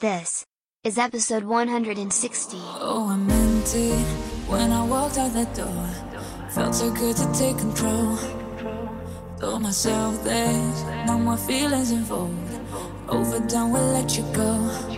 This is episode 160. Oh, I'm it when I walked out that door. Felt so good to take control. Told myself there's no more feelings involved. Overdone, we'll let you go.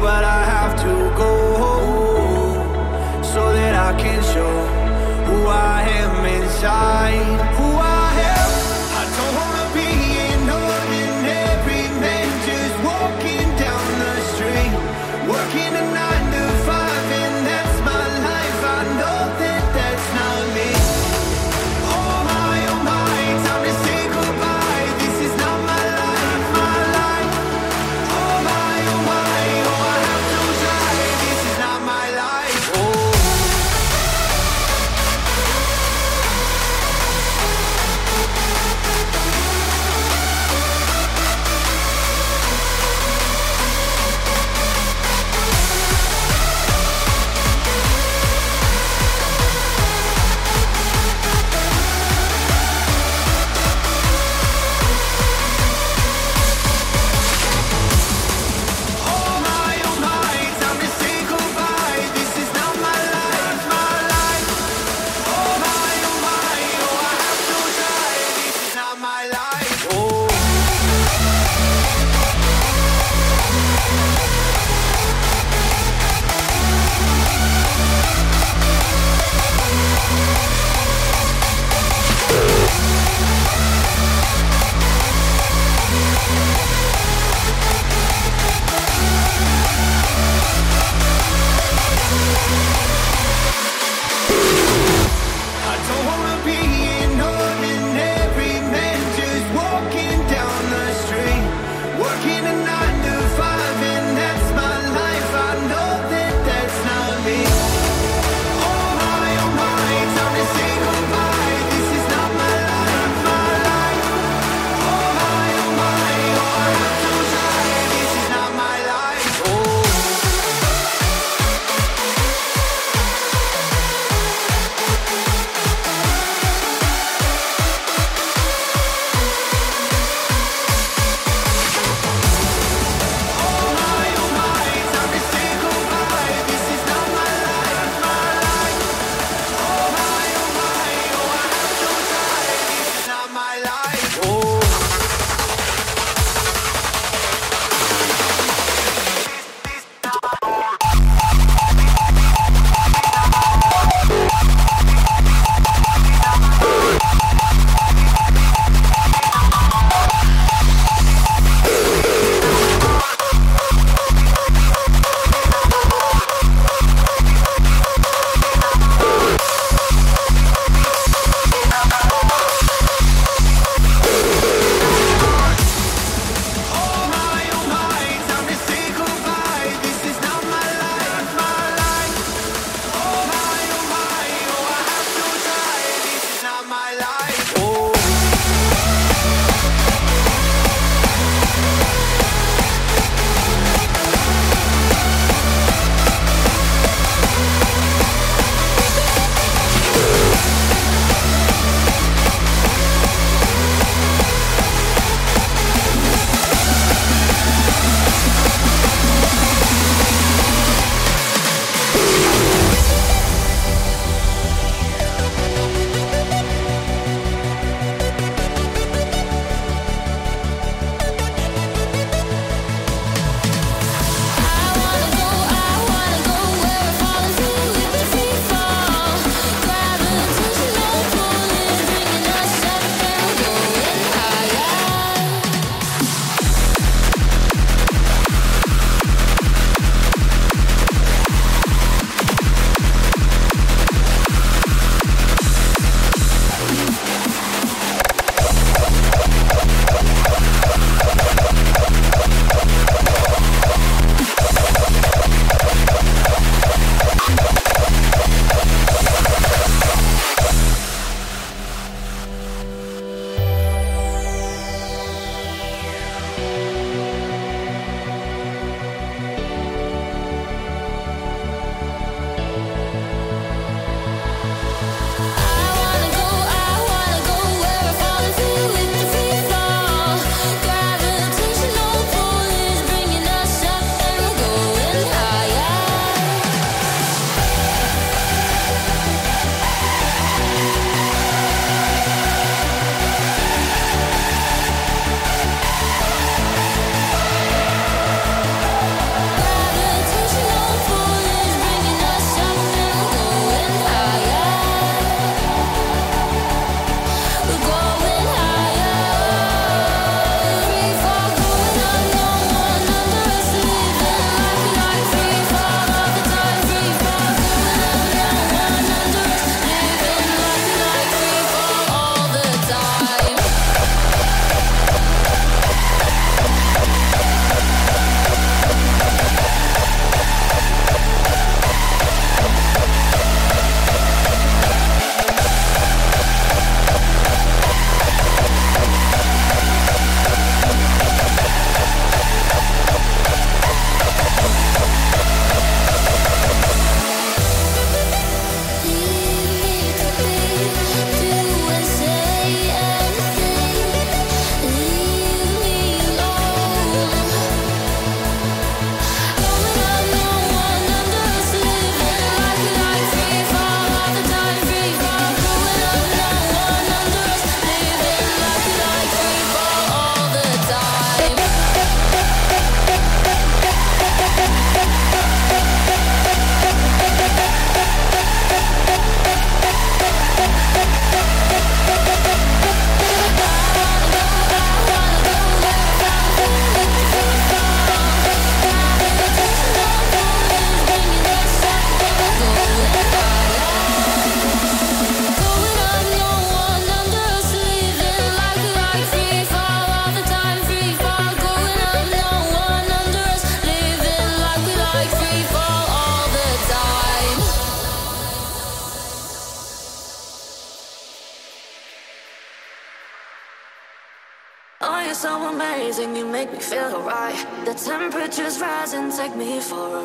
but I have to go so that I can show who I am inside.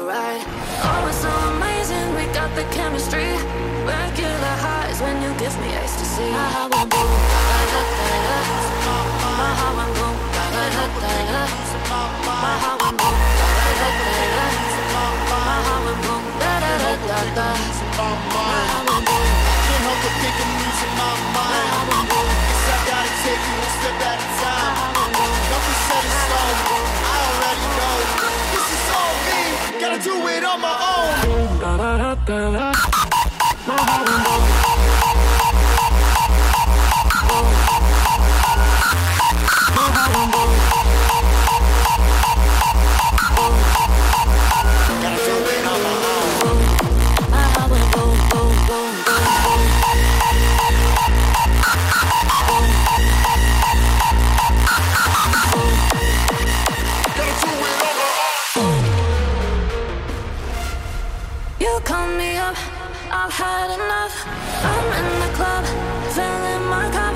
Me for a ride. Oh, it's so amazing, we got the chemistry. Regular highs when you give me ecstasy. My heart won't boom, da da da da. My heart won't boom, da da da da. My heart won't boom, da da da da. My heart won't boom, da da da da da. My heart won't boom. Can't help but think of losing my mind. Guess I gotta take it one step at a time. Nothing set in stone. I already know. This is all me. Gotta do it on my own. Boom, boom, boom, boom, I've had enough. I'm in the club, filling my cup.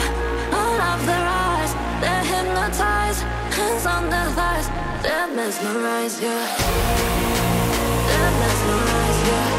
All of their eyes, they're hypnotized. Hands on their thighs, they're mesmerized, yeah. They're mesmerized, yeah.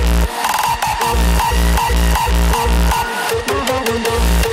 Thank you.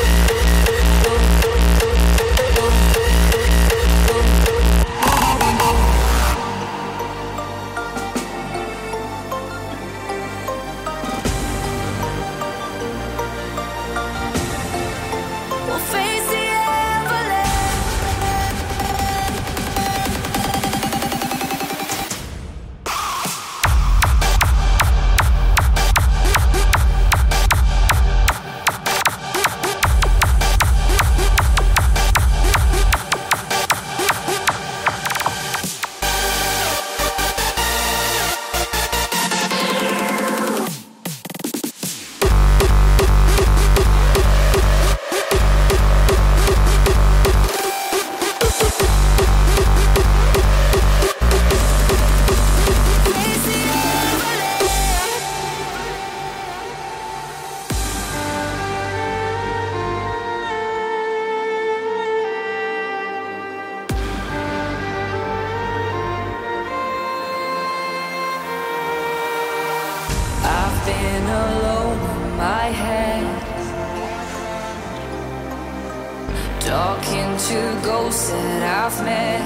Ghosts that I've met,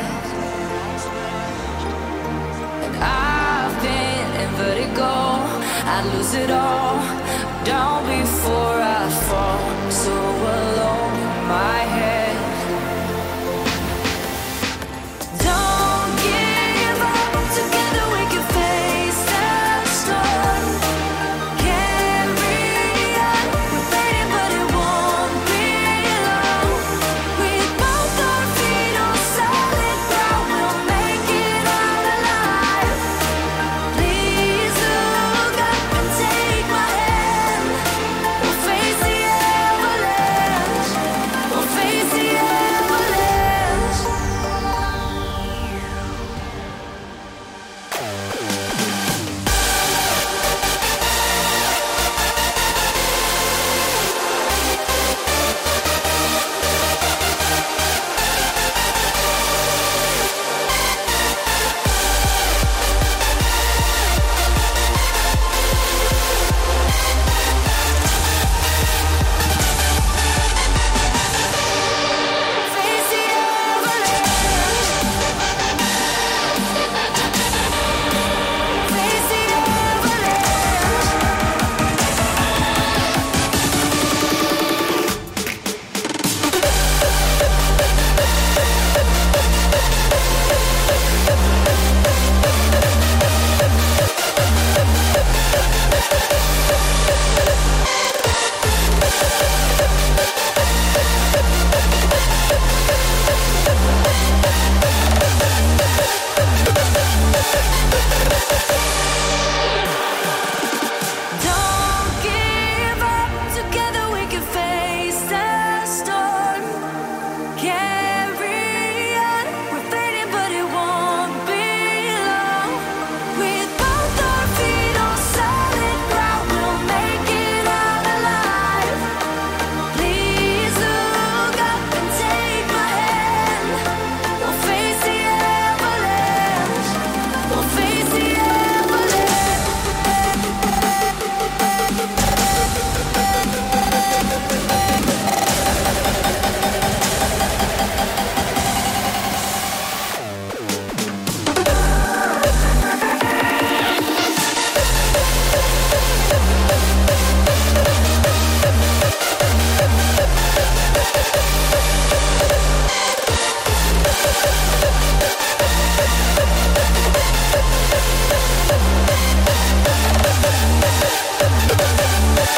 and I've been in vertigo. I'd lose it all down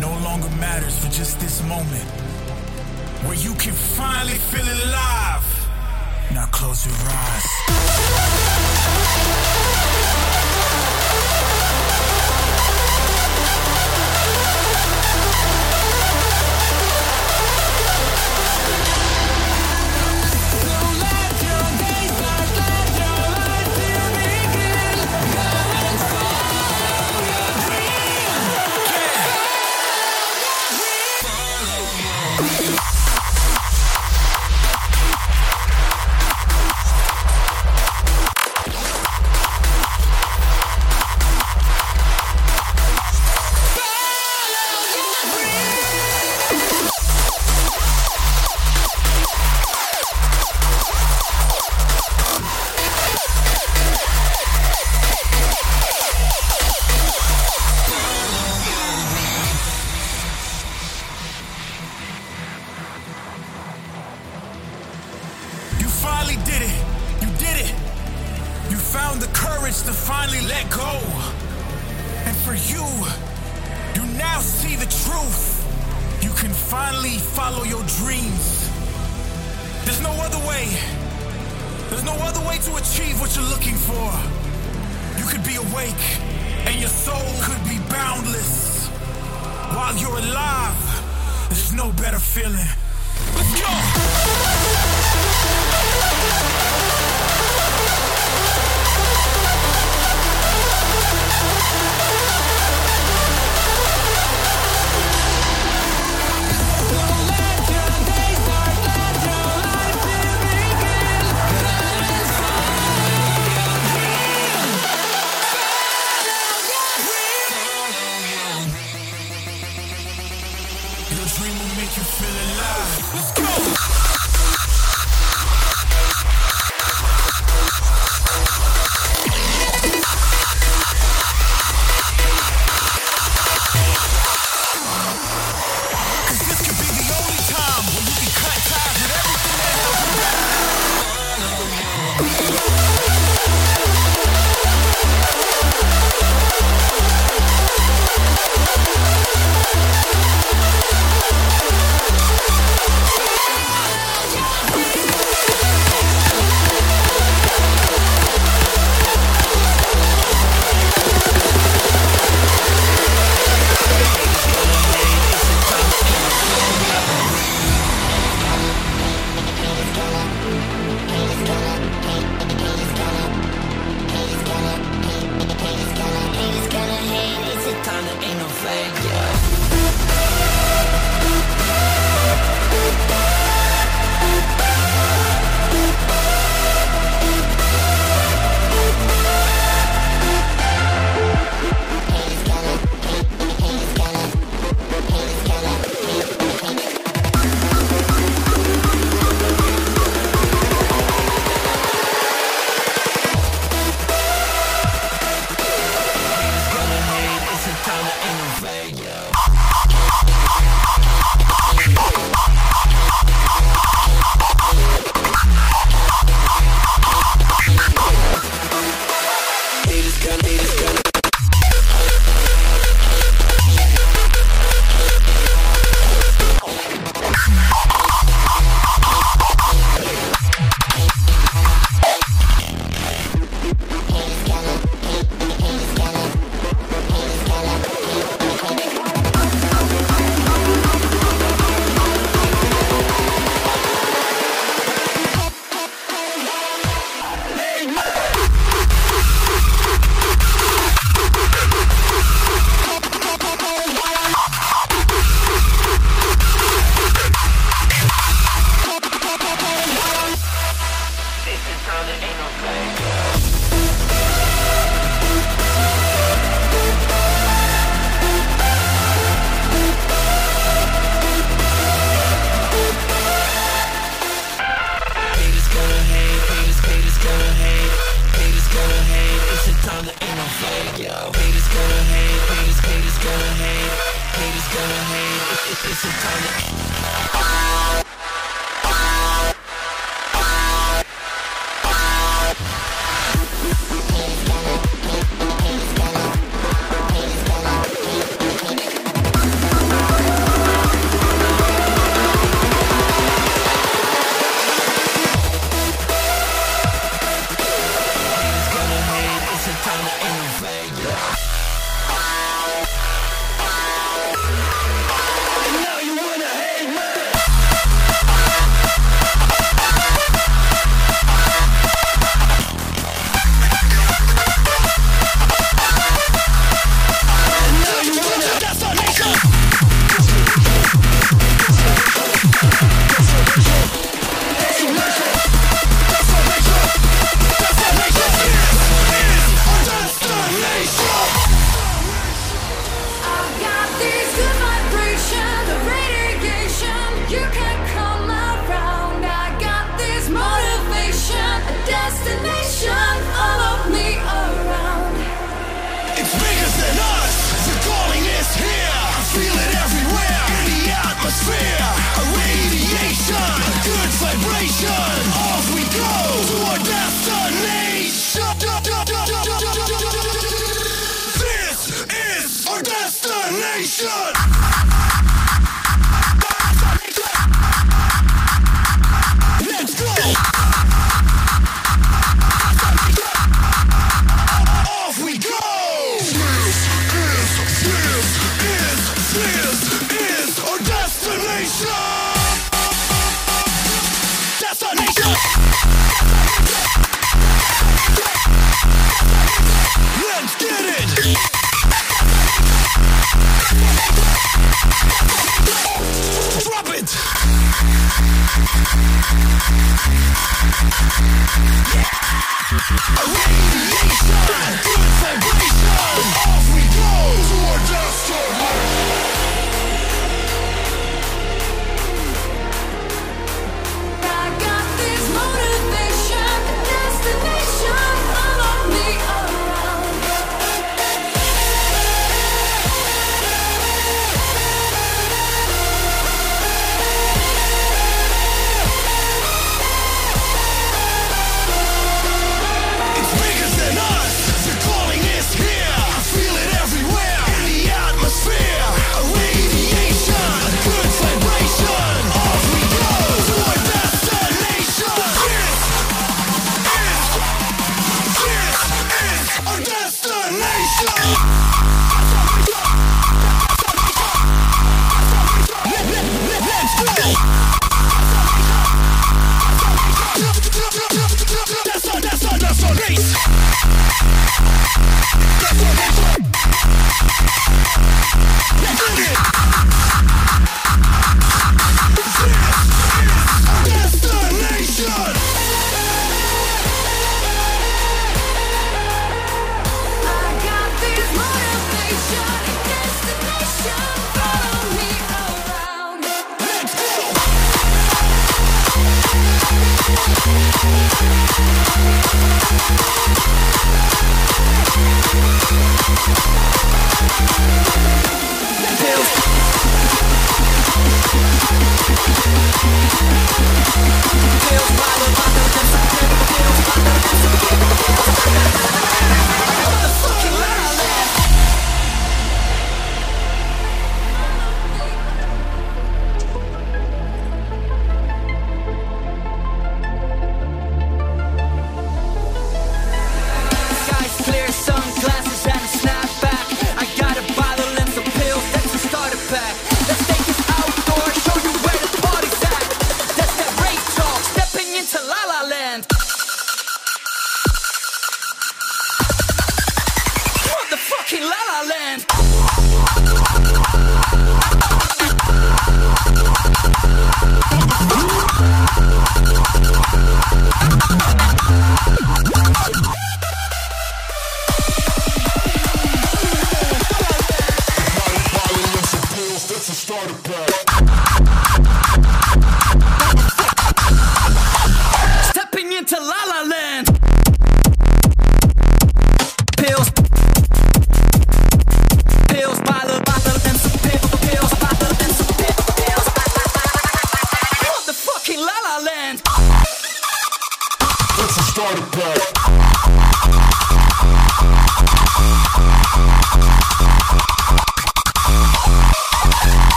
no longer matters for just this moment. Where you can finally feel alive. Now close your eyes.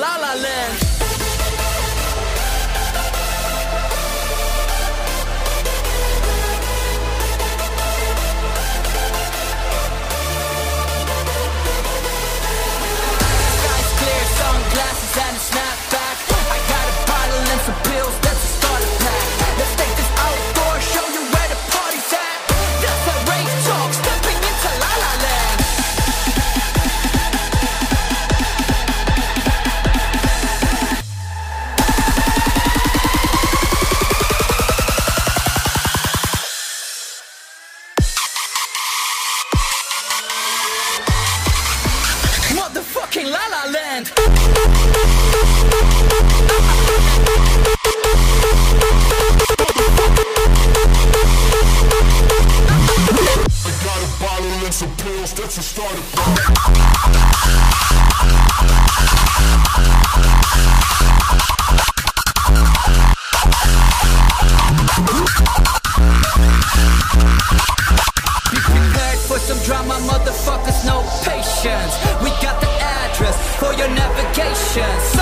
La La Land. Navigation.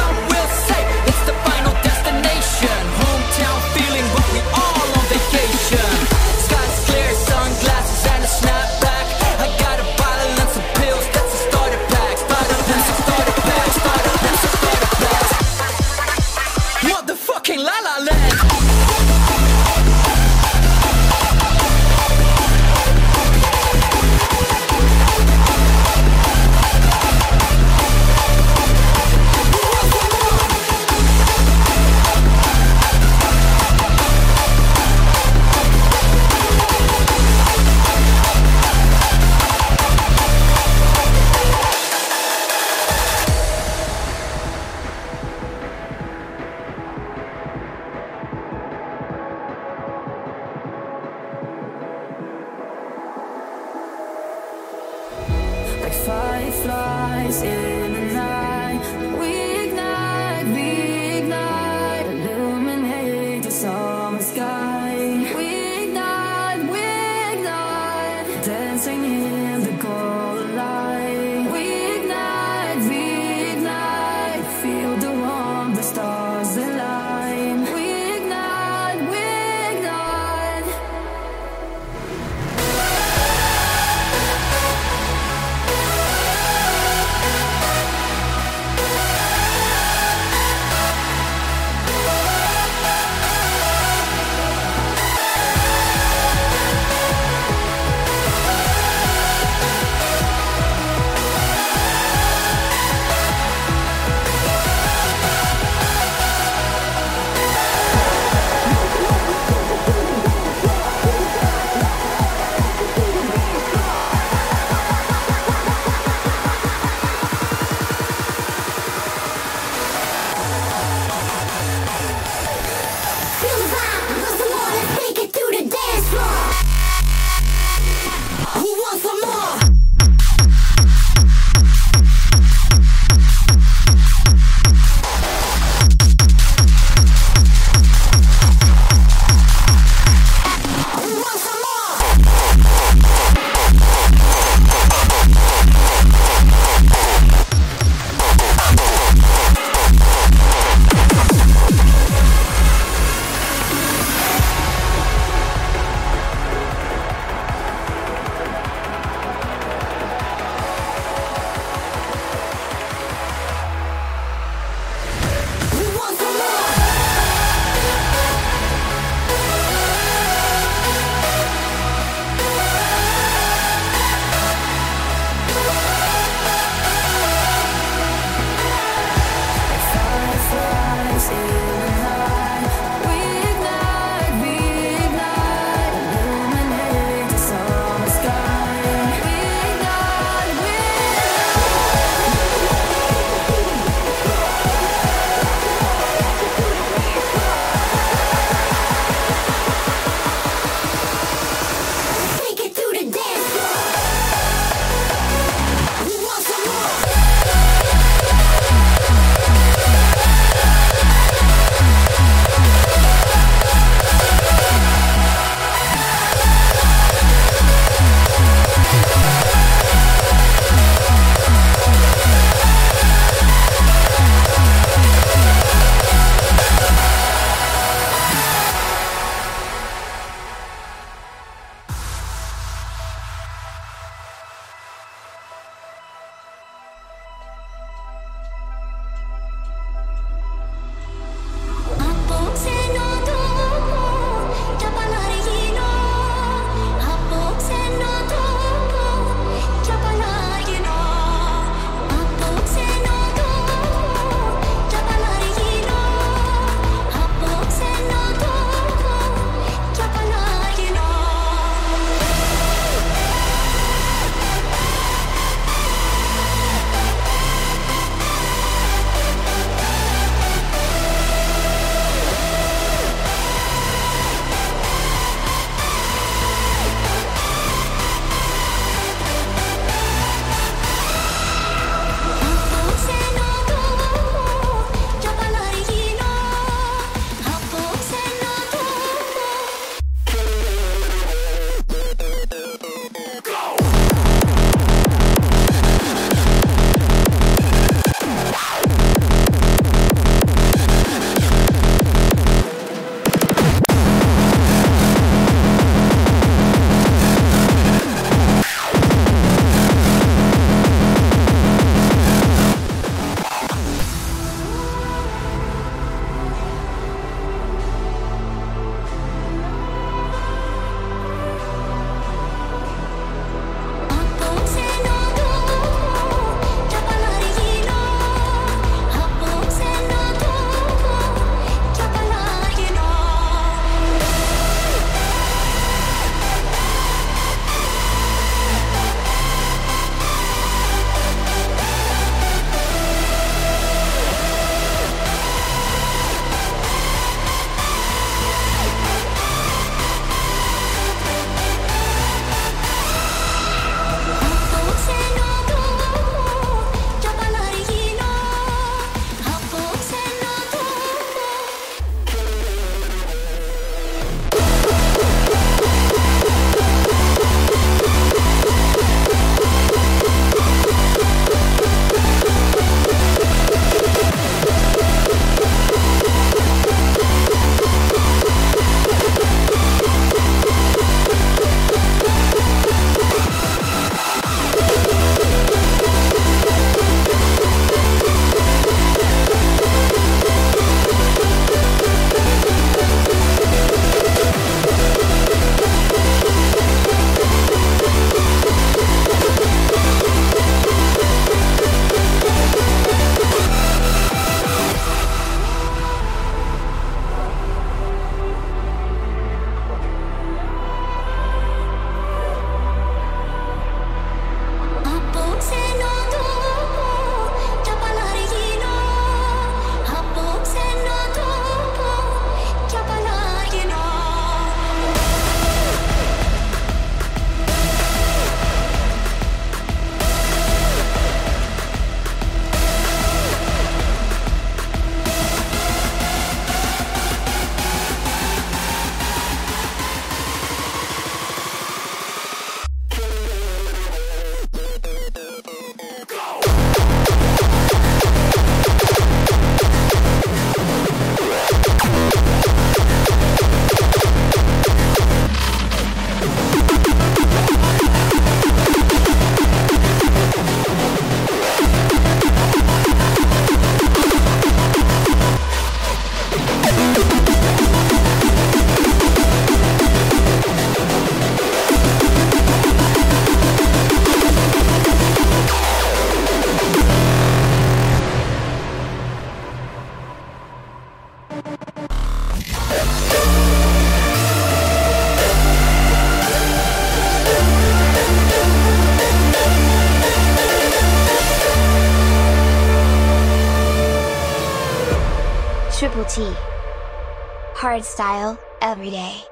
Triple T. Hardstyle, every day.